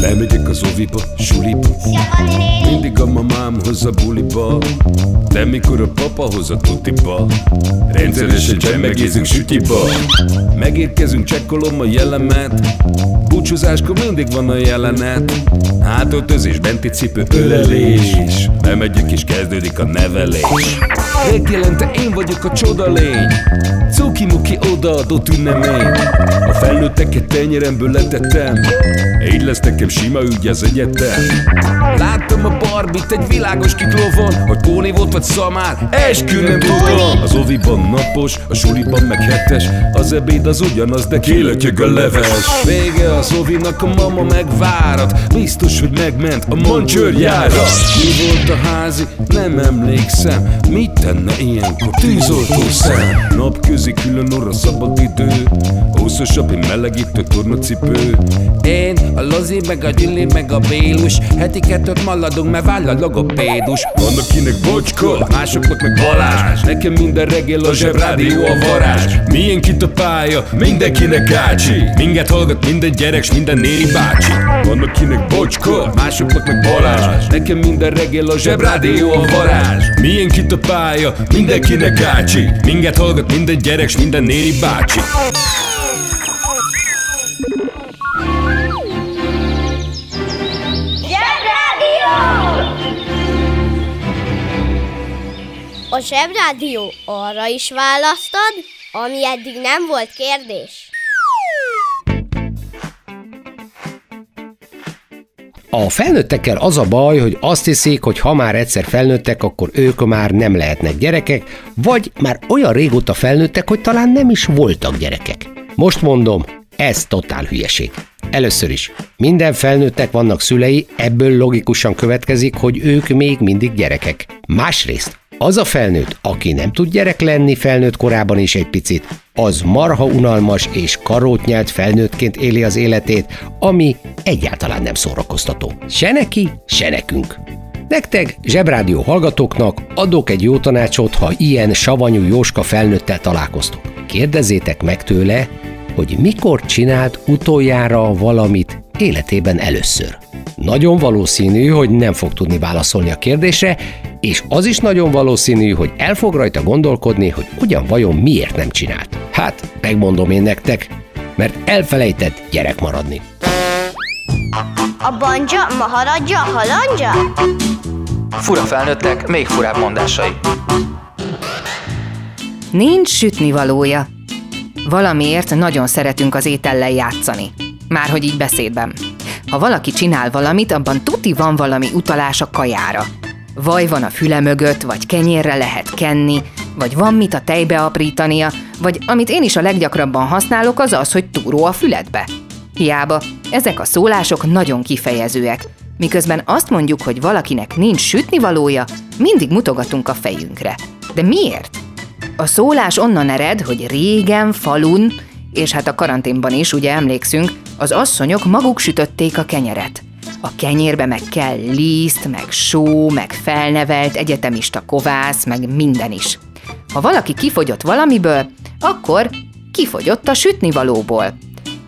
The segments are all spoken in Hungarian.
Bemegyek az oviba, suliba. Mindig a mamám hoz a buliba. De mikor a papa hoz a tutiba Rendszeresen csemmegézünk sütiba. Megérkezünk, csekkolom a jellemet. Búcsúzáskor mindig van a jelenet. Hátöltözés, benti cipő, ölelés. Bemegyek és kezdődik a nevelés. Megjelente én vagyok a csoda lény. Cuki-muki odaadott ünnemény felnőtteket tenyeremből letettem. Így lesz nekem sima ügy az egyetem. Láttam a barbit egy világos kiklovon Hogy póni volt vagy szamár, eskü nem tudom. Az oviban napos, a suliban meg hetes Az ebéd az ugyanaz, de kilötyög a leves. Vége az ovinak, a mama megvárat Biztos, hogy megment a mancsőrjára. Mi volt a házi? Nem emlékszem. Mit tenne ilyenkor? Tűzoltó szem? Napközi külön orra szabad idő Húszosabb, melegítő tornacipő. Én, a Lozi, meg a Gyüli, meg a Bélus Heti kettőt maladunk, mert váll a logopédus. Van akinek bocska, másoknak meg Balázs. Nekem minden reggel a zsebrádió a varázs. Milyen kit a pálya, mindenkinek gácsi Minket hallgat minden gyerek, s minden néri bácsi. Van akinek bocska, másoknak meg Balázs. Nekem minden reggel a zsebrádió a varázs. Milyen kit a pálya, mindenkinek gácsi Minket hallgat minden gyerek, s minden néri bácsi A Zsebrádió arra is választad, ami eddig nem volt kérdés. A felnőttekkel az a baj, hogy azt hiszik, hogy ha már egyszer felnőttek, akkor ők már nem lehetnek gyerekek, vagy már olyan régóta felnőttek, hogy talán nem is voltak gyerekek. Most mondom, ez totál hülyeség. Először is, minden felnőttek vannak szülei, ebből logikusan következik, hogy ők még mindig gyerekek. Másrészt, az a felnőtt, aki nem tud gyerek lenni felnőtt korában is egy picit, az marha unalmas és karótnyelt felnőttként éli az életét, ami egyáltalán nem szórakoztató. Se neki, se nekünk. Nektek, zsebrádió hallgatóknak adok egy jó tanácsot, ha ilyen savanyú Jóska felnőttel találkoztok. Kérdezzétek meg tőle, hogy mikor csinált utoljára valamit életében először. Nagyon valószínű, hogy nem fog tudni válaszolni a kérdésre, és az is nagyon valószínű, hogy el fog rajta gondolkodni, hogy ugyan vajon miért nem csinált. Hát, megmondom én nektek, mert elfelejtett gyerek maradni. A banja, maharadja, halandja? Fura felnőttek, még furább mondásai. Nincs sütnivalója. Valamiért nagyon szeretünk az étellel játszani. Márhogy így beszédben. Ha valaki csinál valamit, abban tuti van valami utalás a kajára. Vaj van a füle mögött, vagy kenyérre lehet kenni, vagy van mit a tejbe aprítania, vagy amit én is a leggyakrabban használok, az az, hogy túró a füledbe. Hiába, ezek a szólások nagyon kifejezőek. Miközben azt mondjuk, hogy valakinek nincs sütnivalója, mindig mutogatunk a fejünkre. De miért? A szólás onnan ered, hogy régen, falun, és hát a karanténban is, ugye emlékszünk, az asszonyok maguk sütötték a kenyeret. A kenyérbe meg kell liszt, meg só, meg felnevelt egyetemista kovász, meg minden is. Ha valaki kifogyott valamiből, akkor kifogyott a sütnivalóból.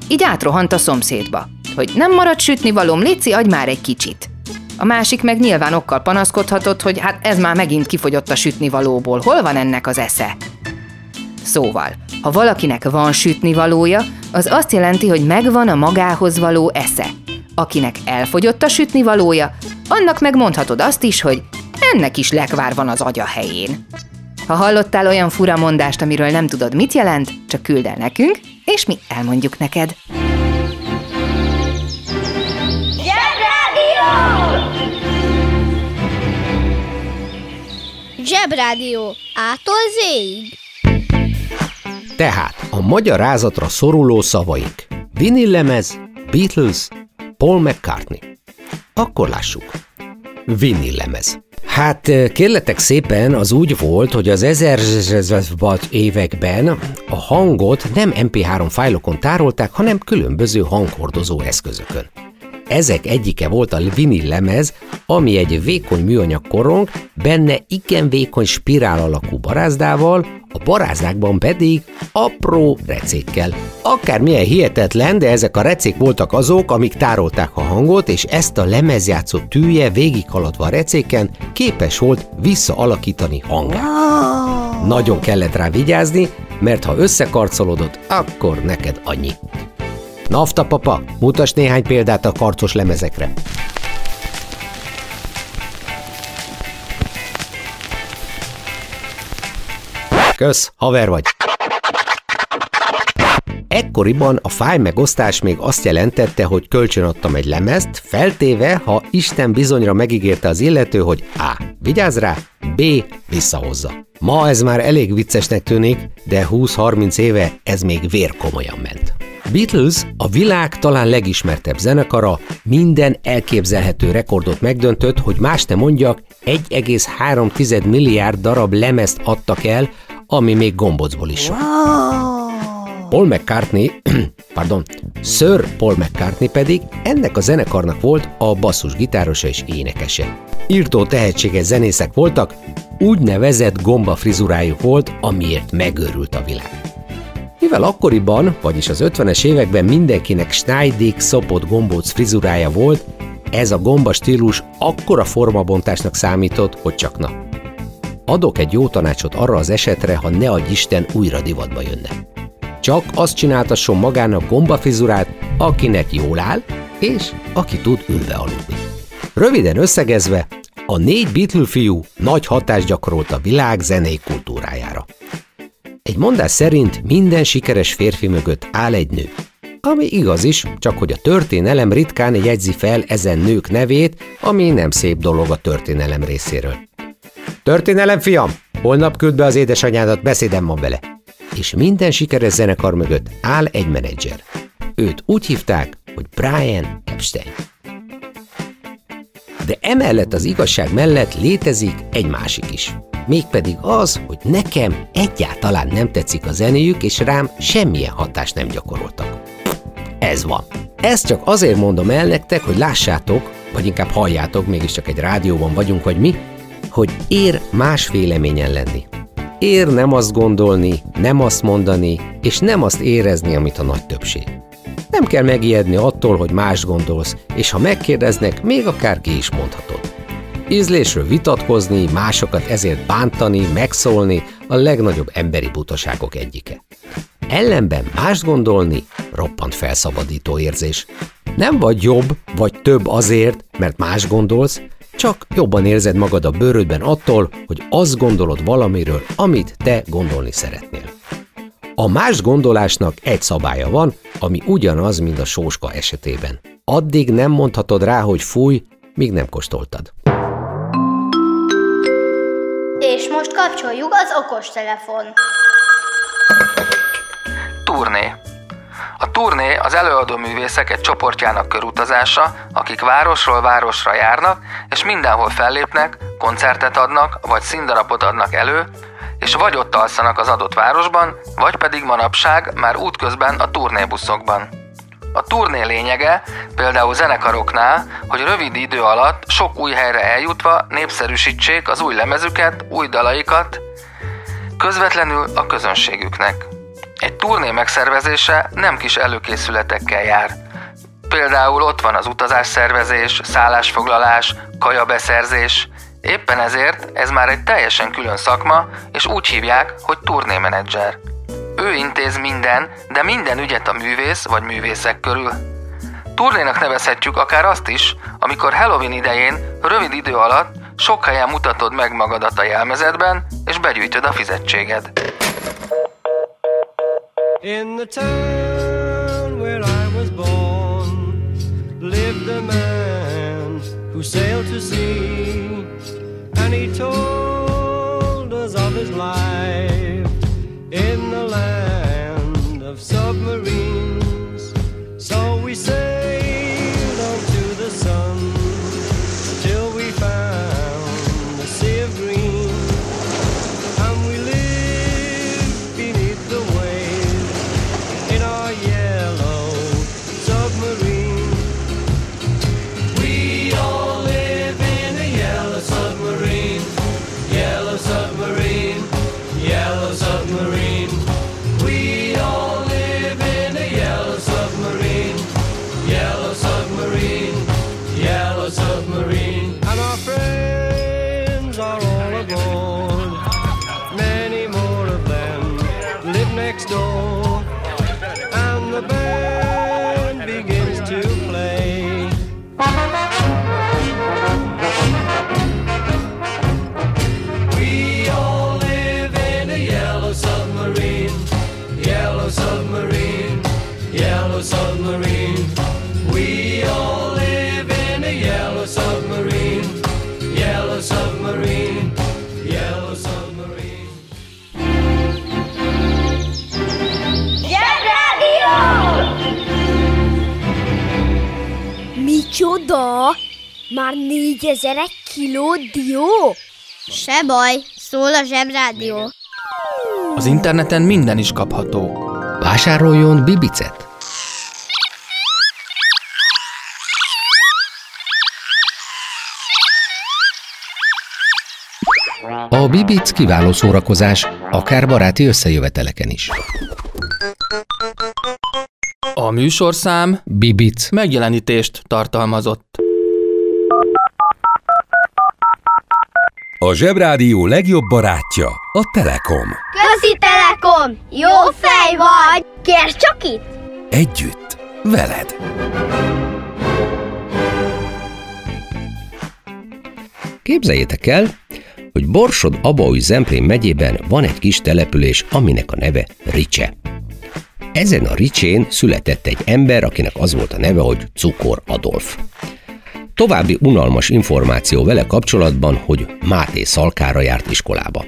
Így átrohant a szomszédba, hogy nem marad sütnivalóm, Léci, adj már egy kicsit. A másik meg nyilván okkal panaszkodhatott, hogy hát ez már megint kifogyott a sütnivalóból, hol van ennek az esze? Szóval, ha valakinek van sütnivalója, az azt jelenti, hogy megvan a magához való esze. Akinek elfogyott a sütnivalója, annak megmondhatod azt is, hogy ennek is lekvár van az agya helyén. Ha hallottál olyan fura mondást, amiről nem tudod, mit jelent, csak küld el nekünk, és mi elmondjuk neked. Zsebrádió! Zsebrádió. Ától zéig. Tehát a magyarázatra szoruló szavaink. Vinyl lemez, Beatles, Paul McCartney. Akkor lássuk. Vinyl lemez. Hát kérletek szépen, az úgy volt, hogy az 1000 években a hangot nem MP3 fájlokon tárolták, hanem különböző hanghordozó eszközökön. Ezek egyike volt a vinil lemez, ami egy vékony műanyag korong, benne igen vékony spirál alakú barázdával, a barázdákban pedig apró recékkel. Akármilyen hihetetlen, de ezek a recék voltak azok, amik tárolták a hangot, és ezt a lemezjátszó tűje végighaladva a recéken képes volt visszaalakítani hangát. Nagyon kellett rá vigyázni, mert ha összekarcolodott, akkor neked annyi. Nafta papa, mutas néhány példát a karcos lemezekre. Kösz, haver vagy. Ekkoriban a fáj megosztás még azt jelentette, hogy kölcsönadtam egy lemezt, feltéve, ha Isten bizonyra megígérte az illető, hogy A. Vigyázz rá, B. Visszahozza. Ma ez már elég viccesnek tűnik, de 20-30 éve ez még vérkomolyan ment. Beatles a világ talán legismertebb zenekara, minden elképzelhető rekordot megdöntött, hogy más ne mondjak, 1,3 milliárd darab lemezt adtak el, ami még gombocból is van. Paul McCartney, pardon, Sir Paul McCartney pedig ennek a zenekarnak volt a basszusgitárosa és énekese. Írtó tehetséges zenészek voltak, úgynevezett gomba frizurájuk volt, amiért megőrült a világ. Mivel akkoriban, vagyis az 50-es években mindenkinek Schneidig szopott gombóc frizurája volt, ez a gomba stílus akkora formabontásnak számított, hogy csak na. Adok egy jó tanácsot arra az esetre, ha ne adj Isten újra divatba jönne. Csak azt csináltasson magának gombafrizurát, akinek jól áll, és aki tud ülve aludni. Röviden összegezve, a négy Beatle fiú nagy hatást gyakorolt a világ zenei kultúrájára. Egy mondás szerint minden sikeres férfi mögött áll egy nő. Ami igaz is, csak hogy a történelem ritkán jegyzi fel ezen nők nevét, ami nem szép dolog a történelem részéről. Történelem, fiam! Holnap küld be az édesanyádat, beszédem van vele. És minden sikeres zenekar mögött áll egy menedzser. Őt úgy hívták, hogy Brian Epstein. De emellett az igazság mellett létezik egy másik is mégpedig az, hogy nekem egyáltalán nem tetszik a zenéjük, és rám semmilyen hatást nem gyakoroltak. Ez van. Ezt csak azért mondom el nektek, hogy lássátok, vagy inkább halljátok, mégiscsak egy rádióban vagyunk, vagy mi, hogy ér más véleményen lenni. Ér nem azt gondolni, nem azt mondani, és nem azt érezni, amit a nagy többség. Nem kell megijedni attól, hogy más gondolsz, és ha megkérdeznek, még akár ki is mondhatod. Ízlésről vitatkozni, másokat ezért bántani, megszólni a legnagyobb emberi butaságok egyike. Ellenben más gondolni roppant felszabadító érzés. Nem vagy jobb, vagy több azért, mert más gondolsz, csak jobban érzed magad a bőrödben attól, hogy azt gondolod valamiről, amit te gondolni szeretnél. A más gondolásnak egy szabálya van, ami ugyanaz, mint a sóska esetében. Addig nem mondhatod rá, hogy fúj, míg nem kóstoltad. És most kapcsoljuk az okostelefon. Turné. A turné az előadó művészek egy csoportjának körutazása, akik városról városra járnak, és mindenhol fellépnek, koncertet adnak, vagy színdarabot adnak elő, és vagy ott alszanak az adott városban, vagy pedig manapság már útközben a turnébuszokban. A turné lényege, például zenekaroknál, hogy rövid idő alatt sok új helyre eljutva népszerűsítsék az új lemezüket, új dalaikat, közvetlenül a közönségüknek. Egy turné megszervezése nem kis előkészületekkel jár. Például ott van az utazásszervezés, szállásfoglalás, kajabeszerzés. Éppen ezért ez már egy teljesen külön szakma, és úgy hívják, hogy turnémenedzser. Ő intéz minden, de minden ügyet a művész vagy művészek körül. Turnénak nevezhetjük akár azt is, amikor Halloween idején rövid idő alatt sok helyen mutatod meg magadat a jelmezetben, és begyűjtöd a fizetséged. In the town where I was born lived a man who sailed to sea and he told Már négyezer kiló dió? Se baj, szól a Zsebrádió. Az interneten minden is kapható. Vásároljon bibicet! A bibic kiváló szórakozás, akár baráti összejöveteleken is. A műsorszám Bibic. megjelenítést tartalmazott. A Zsebrádió legjobb barátja a Telekom. Közi Telekom! Jó fej vagy! Kérd csak itt! Együtt, veled. Képzeljétek el, hogy Borsod Abaúj Zemplén megyében van egy kis település, aminek a neve Ricse. Ezen a Ricsén született egy ember, akinek az volt a neve, hogy Cukor Adolf. További unalmas információ vele kapcsolatban, hogy Máté Szalkára járt iskolába.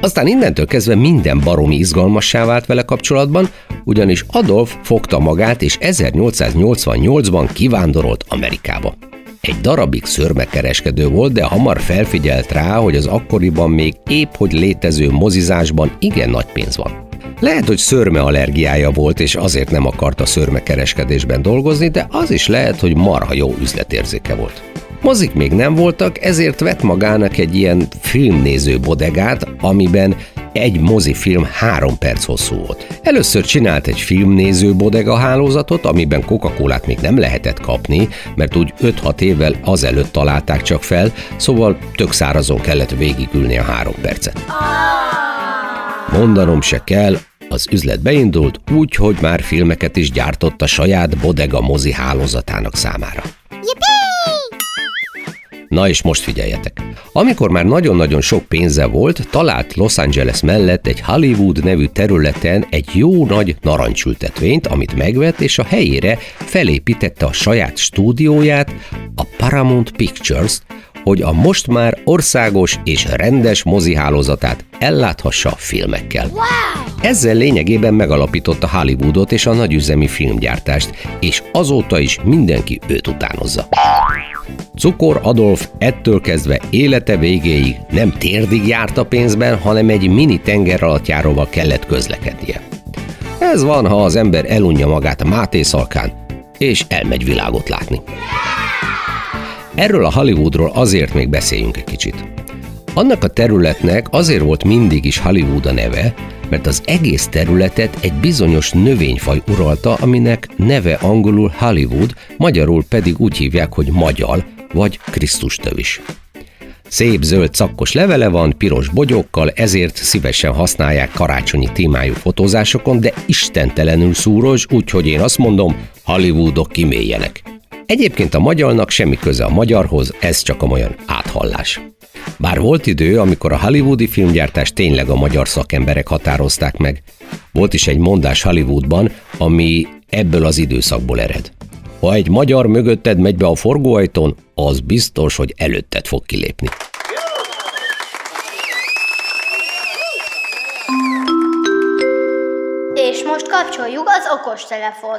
Aztán innentől kezdve minden baromi izgalmassá vált vele kapcsolatban, ugyanis Adolf fogta magát és 1888-ban kivándorolt Amerikába. Egy darabig szörmekereskedő volt, de hamar felfigyelt rá, hogy az akkoriban még épp hogy létező mozizásban igen nagy pénz van. Lehet, hogy szörme allergiája volt, és azért nem akart a szörmekereskedésben dolgozni, de az is lehet, hogy marha jó üzletérzéke volt. Mozik még nem voltak, ezért vett magának egy ilyen filmnéző bodegát, amiben egy mozifilm három perc hosszú volt. Először csinált egy filmnéző bodega hálózatot, amiben coca még nem lehetett kapni, mert úgy 5-6 évvel azelőtt találták csak fel, szóval tök szárazon kellett végigülni a három percet. Mondanom se kell, az üzlet beindult úgy, hogy már filmeket is gyártott a saját bodega mozi hálózatának számára. Na és most figyeljetek! Amikor már nagyon-nagyon sok pénze volt, talált Los Angeles mellett egy Hollywood nevű területen egy jó nagy narancsültetvényt, amit megvett, és a helyére felépítette a saját stúdióját, a Paramount Pictures, hogy a most már országos és rendes mozihálózatát elláthassa filmekkel. Wow! Ezzel lényegében megalapította Hollywoodot és a nagyüzemi filmgyártást, és azóta is mindenki őt utánozza. Cukor Adolf ettől kezdve élete végéig nem térdig járt a pénzben, hanem egy mini tengeralattjáróval kellett közlekednie. Ez van, ha az ember elunja magát a Máté szalkán, és elmegy világot látni. Erről a Hollywoodról azért még beszéljünk egy kicsit. Annak a területnek azért volt mindig is Hollywood a neve, mert az egész területet egy bizonyos növényfaj uralta, aminek neve angolul Hollywood, magyarul pedig úgy hívják, hogy magyar, vagy Krisztus tövis. Szép zöld szakkos levele van, piros bogyókkal, ezért szívesen használják karácsonyi témájú fotózásokon, de istentelenül szúros, úgyhogy én azt mondom, Hollywoodok kiméljenek. Egyébként a magyarnak semmi köze a magyarhoz, ez csak a olyan áthallás. Bár volt idő, amikor a hollywoodi filmgyártást tényleg a magyar szakemberek határozták meg. Volt is egy mondás Hollywoodban, ami ebből az időszakból ered. Ha egy magyar mögötted megy be a forgóajtón, az biztos, hogy előtted fog kilépni. És most kapcsoljuk az okostelefon.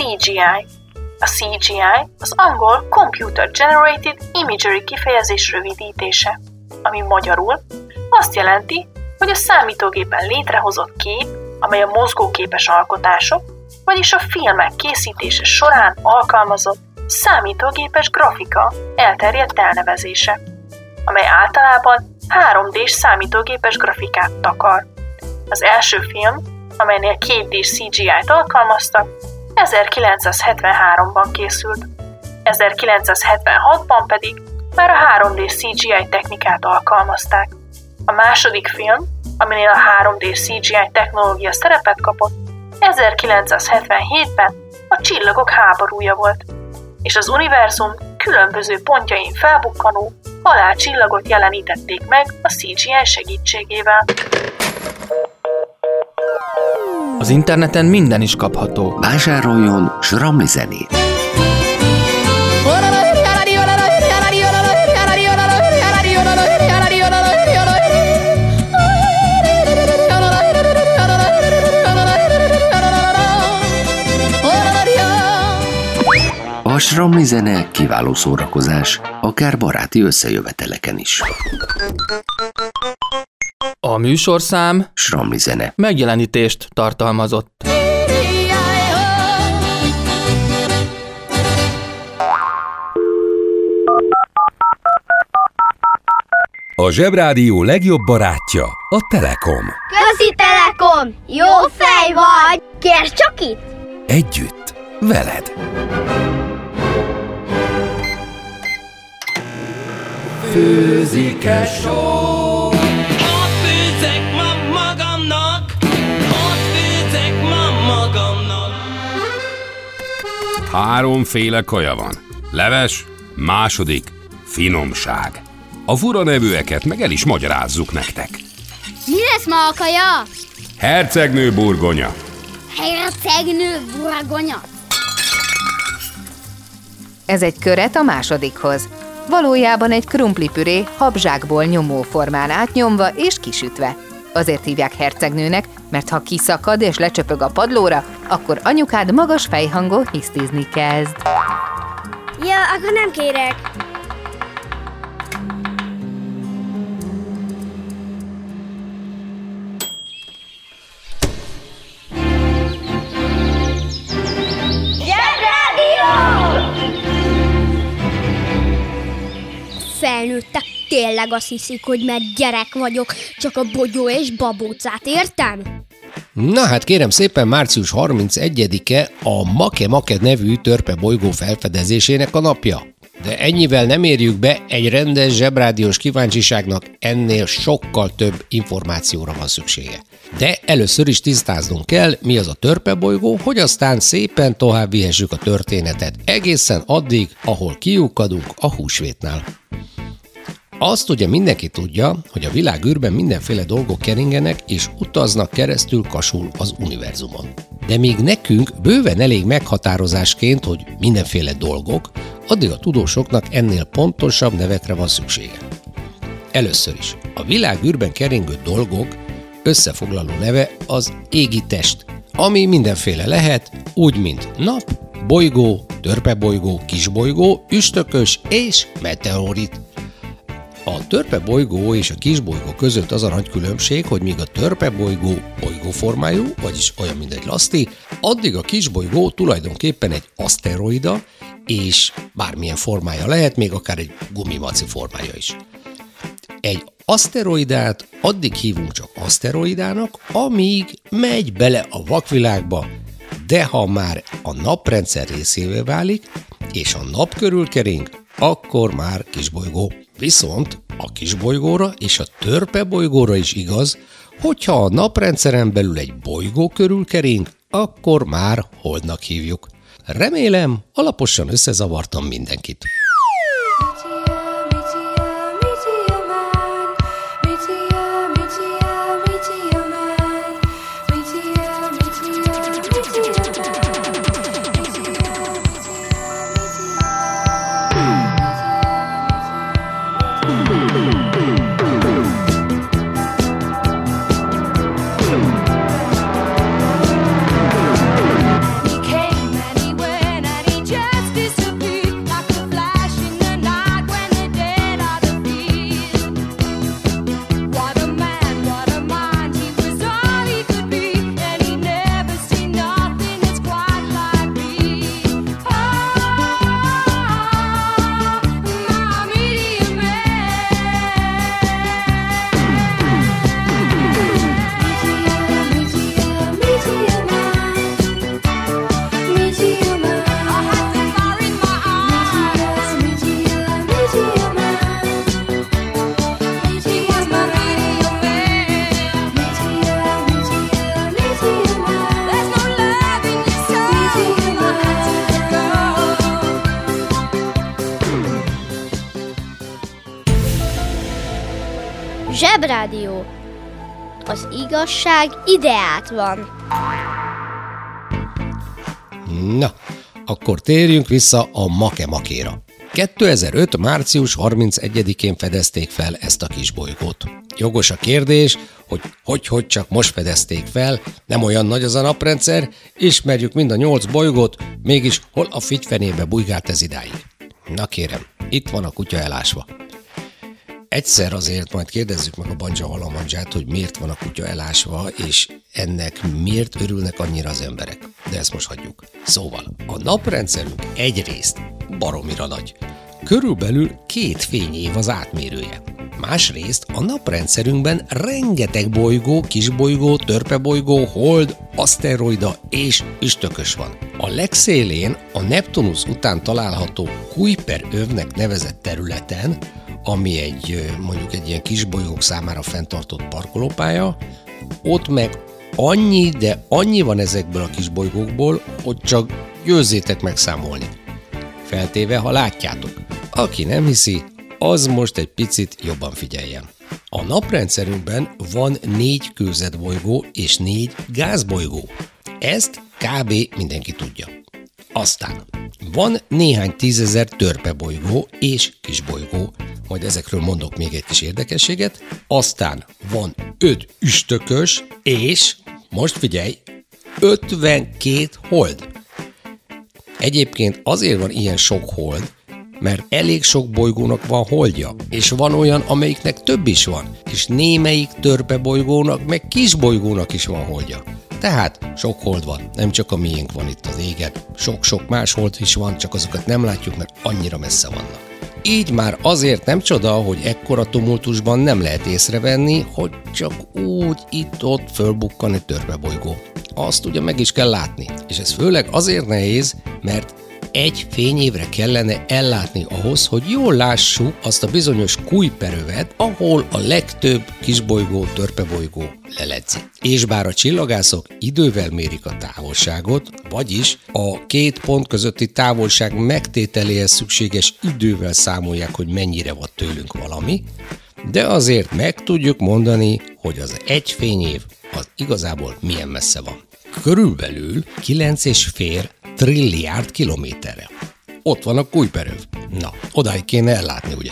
CGI. A CGI az angol Computer Generated Imagery kifejezés rövidítése, ami magyarul azt jelenti, hogy a számítógépen létrehozott kép, amely a mozgóképes alkotások, vagyis a filmek készítése során alkalmazott számítógépes grafika elterjedt elnevezése, amely általában 3D-s számítógépes grafikát takar. Az első film, amelynél 2D-s CGI-t alkalmaztak, 1973-ban készült. 1976-ban pedig már a 3D CGI technikát alkalmazták. A második film, aminél a 3D CGI technológia szerepet kapott, 1977-ben a Csillagok háborúja volt, és az univerzum különböző pontjain felbukkanó halálcsillagot jelenítették meg a CGI segítségével. Az interneten minden is kapható. Vásároljon Sramli zenét! A sramli zene kiváló szórakozás, akár baráti összejöveteleken is. A műsorszám Sramli zene. megjelenítést tartalmazott. A Zsebrádió legjobb barátja a Telekom. Közi Telekom! Jó fej vagy! Kérd csak itt! Együtt, veled. Főzik-e só? Háromféle kaja van. Leves, második, finomság. A fura nevűeket meg el is magyarázzuk nektek. Mi lesz ma a kaja? Hercegnő burgonya, Hercegnő buragonya. Ez egy köret a másodikhoz. Valójában egy krumplipüré habzsákból nyomó formán átnyomva és kisütve. Azért hívják hercegnőnek, mert ha kiszakad és lecsöpög a padlóra, akkor anyukád magas fejhangon hisztizni kezd. Ja, akkor nem kérek. Felnőttek tényleg azt hiszik, hogy mert gyerek vagyok, csak a bogyó és babócát értem? Na hát kérem szépen, március 31-e a Make Make nevű törpe bolygó felfedezésének a napja. De ennyivel nem érjük be, egy rendes zsebrádiós kíváncsiságnak ennél sokkal több információra van szüksége. De először is tisztáznunk kell, mi az a törpe bolygó, hogy aztán szépen tovább vihessük a történetet egészen addig, ahol kiukadunk a húsvétnál. Azt ugye mindenki tudja, hogy a világűrben mindenféle dolgok keringenek és utaznak keresztül kasul az univerzumon. De még nekünk bőven elég meghatározásként, hogy mindenféle dolgok, addig a tudósoknak ennél pontosabb nevekre van szüksége. Először is, a világűrben keringő dolgok összefoglaló neve az égi test, ami mindenféle lehet, úgy mint nap, bolygó, törpebolygó, kisbolygó, üstökös és meteorit. A törpebolygó és a kisbolygó között az a nagy különbség, hogy míg a törpebolygó bolygóformájú, vagyis olyan, mint egy laszti, addig a kisbolygó tulajdonképpen egy aszteroida, és bármilyen formája lehet, még akár egy gumimaci formája is. Egy aszteroidát addig hívunk csak aszteroidának, amíg megy bele a vakvilágba, de ha már a naprendszer részévé válik, és a nap körül kering, akkor már kisbolygó. Viszont a kisbolygóra és a törpe bolygóra is igaz, hogyha a naprendszeren belül egy bolygó körül kering, akkor már holdnak hívjuk. Remélem, alaposan összezavartam mindenkit. Zsebrádió. Az igazság ideát van. Na, akkor térjünk vissza a make-makéra. 2005. március 31-én fedezték fel ezt a kis bolygót. Jogos a kérdés, hogy hogy-hogy csak most fedezték fel, nem olyan nagy az a naprendszer, ismerjük mind a nyolc bolygót, mégis hol a figyfenébe bujgált ez idáig. Na kérem, itt van a kutya elásva. Egyszer azért majd kérdezzük meg a Banja Halamandzsát, hogy miért van a kutya elásva, és ennek miért örülnek annyira az emberek. De ezt most hagyjuk. Szóval, a naprendszerünk egyrészt baromira nagy. Körülbelül két fényév az átmérője. Másrészt a naprendszerünkben rengeteg bolygó, kisbolygó, törpebolygó, hold, aszteroida és üstökös van. A legszélén a Neptunusz után található Kuiper övnek nevezett területen, ami egy mondjuk egy ilyen kisbolygók számára fenntartott parkolópálya, ott meg annyi, de annyi van ezekből a kisbolygókból, hogy csak győzzétek megszámolni. Feltéve, ha látjátok. Aki nem hiszi, az most egy picit jobban figyeljen. A naprendszerünkben van négy kőzetbolygó és négy gázbolygó. Ezt kb. mindenki tudja. Aztán van néhány tízezer törpebolygó és kisbolygó, majd ezekről mondok még egy kis érdekességet. Aztán van öt üstökös, és most figyelj, 52 hold. Egyébként azért van ilyen sok hold, mert elég sok bolygónak van holdja, és van olyan, amelyiknek több is van, és némelyik törpe bolygónak, meg kis bolygónak is van holdja. Tehát sok hold van, nem csak a miénk van itt az égen, sok-sok más hold is van, csak azokat nem látjuk, mert annyira messze vannak. Így már azért nem csoda, hogy ekkora tumultusban nem lehet észrevenni, hogy csak úgy itt-ott fölbukkan egy törpebolygó. Azt ugye meg is kell látni, és ez főleg azért nehéz, mert egy fényévre kellene ellátni ahhoz, hogy jól lássuk azt a bizonyos kújperövet, ahol a legtöbb kisbolygó, törpebolygó leledzik. És bár a csillagászok idővel mérik a távolságot, vagyis a két pont közötti távolság megtételéhez szükséges idővel számolják, hogy mennyire van tőlünk valami, de azért meg tudjuk mondani, hogy az egy fényév az igazából milyen messze van. Körülbelül 9,5 trilliárd kilométerre. Ott van a Kuiperöv. Na, odáig kéne ellátni, ugye?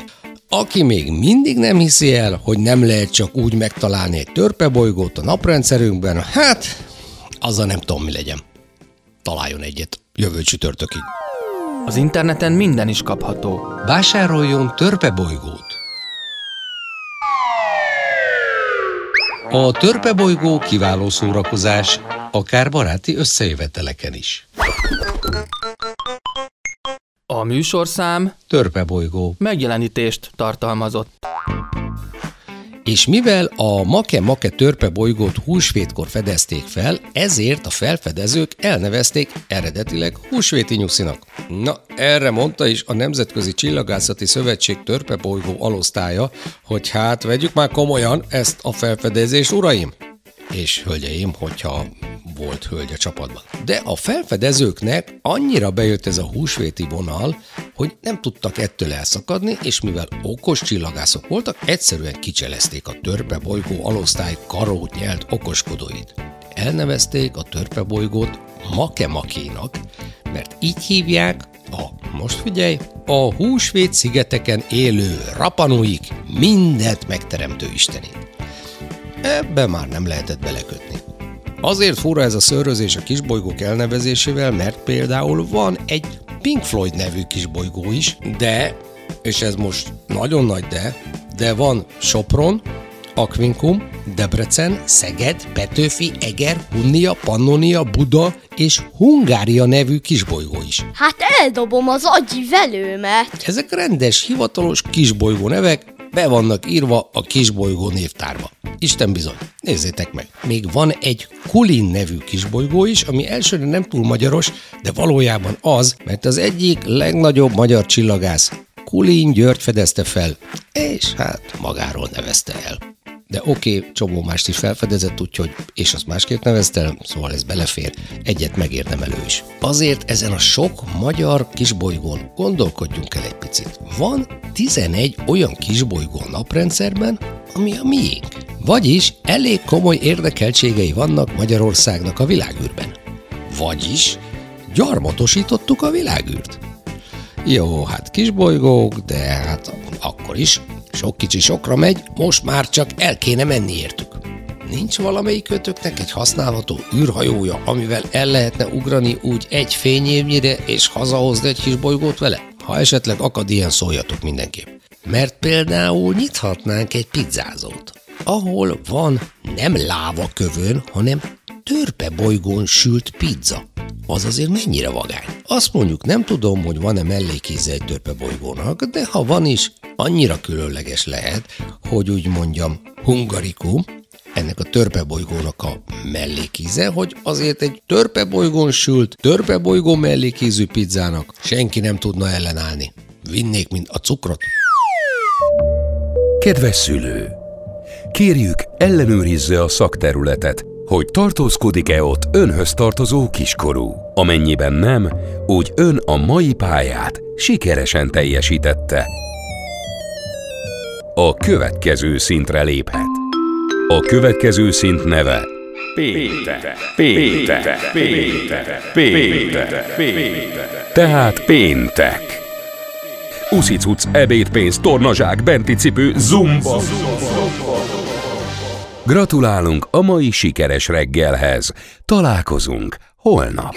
Aki még mindig nem hiszi el, hogy nem lehet csak úgy megtalálni egy törpebolygót a naprendszerünkben, hát, azzal nem tudom, mi legyen. Találjon egyet jövő csütörtökig. Az interneten minden is kapható. Vásároljon törpebolygót! A törpebolygó kiváló szórakozás, akár baráti összejöveteleken is. A műsorszám Törpebolygó. megjelenítést tartalmazott. És mivel a Make-Make törpe bolygót húsvétkor fedezték fel, ezért a felfedezők elnevezték eredetileg húsvéti nyuszinak. Na, erre mondta is a Nemzetközi Csillagászati Szövetség törpe bolygó alosztálya, hogy hát vegyük már komolyan ezt a felfedezést, uraim! És hölgyeim, hogyha volt hölgy a csapatban. De a felfedezőknek annyira bejött ez a húsvéti vonal, hogy nem tudtak ettől elszakadni, és mivel okos csillagászok voltak, egyszerűen kicselezték a törpe bolygó alosztály karót nyelt okoskodóit. Elnevezték a törpe bolygót Makemakénak, mert így hívják a, most figyelj, a húsvét szigeteken élő rapanóik mindent megteremtő istenét. Ebbe már nem lehetett belekötni. Azért fura ez a szörözés a kisbolygók elnevezésével, mert például van egy Pink Floyd nevű kisbolygó is, de, és ez most nagyon nagy de, de van Sopron, Aquincum, Debrecen, Szeged, Petőfi, Eger, Hunnia, Pannonia, Buda és Hungária nevű kisbolygó is. Hát eldobom az agyi velőmet. Ezek rendes, hivatalos kisbolygó nevek, be vannak írva a kisbolygó névtárba. Isten bizony, nézzétek meg. Még van egy Kulin nevű kisbolygó is, ami elsőre nem túl magyaros, de valójában az, mert az egyik legnagyobb magyar csillagász Kulin György fedezte fel, és hát magáról nevezte el. De oké, okay, csomó mást is felfedezett, úgyhogy, és azt másképp nevezte szóval ez belefér, egyet megérdemelő is. Azért ezen a sok magyar kisbolygón gondolkodjunk el egy picit. Van 11 olyan kisbolygó naprendszerben, ami a miénk. Vagyis elég komoly érdekeltségei vannak Magyarországnak a világűrben. Vagyis gyarmatosítottuk a világűrt. Jó, hát kisbolygók, de hát akkor is. Sok kicsi sokra megy, most már csak el kéne menni értük. Nincs valamelyik kötöknek egy használható űrhajója, amivel el lehetne ugrani úgy egy fényévnyire, és hazahozni egy kis bolygót vele? Ha esetleg akad ilyen, szóljatok mindenképp. Mert például nyithatnánk egy pizzázót, ahol van nem láva kövön, hanem törpe bolygón sült pizza. Az azért mennyire vagány. Azt mondjuk nem tudom, hogy van-e mellékíze egy törpe bolygónak, de ha van is, annyira különleges lehet, hogy úgy mondjam, hungarikum, ennek a törpebolygónak a mellékíze, hogy azért egy törpebolygón sült, törpebolygó mellékízű pizzának senki nem tudna ellenállni. Vinnék, mint a cukrot. Kedves szülő! Kérjük, ellenőrizze a szakterületet, hogy tartózkodik-e ott önhöz tartozó kiskorú. Amennyiben nem, úgy ön a mai pályát sikeresen teljesítette. A következő szintre léphet. A következő szint neve Péntek, péntek, péntek, péntek, péntek. Tehát péntek. Uszicuc, ebédpénz, tornazsák, benti cipő, zumba. Gratulálunk a mai sikeres reggelhez. Találkozunk holnap.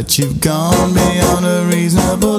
That you've gone beyond a reasonable.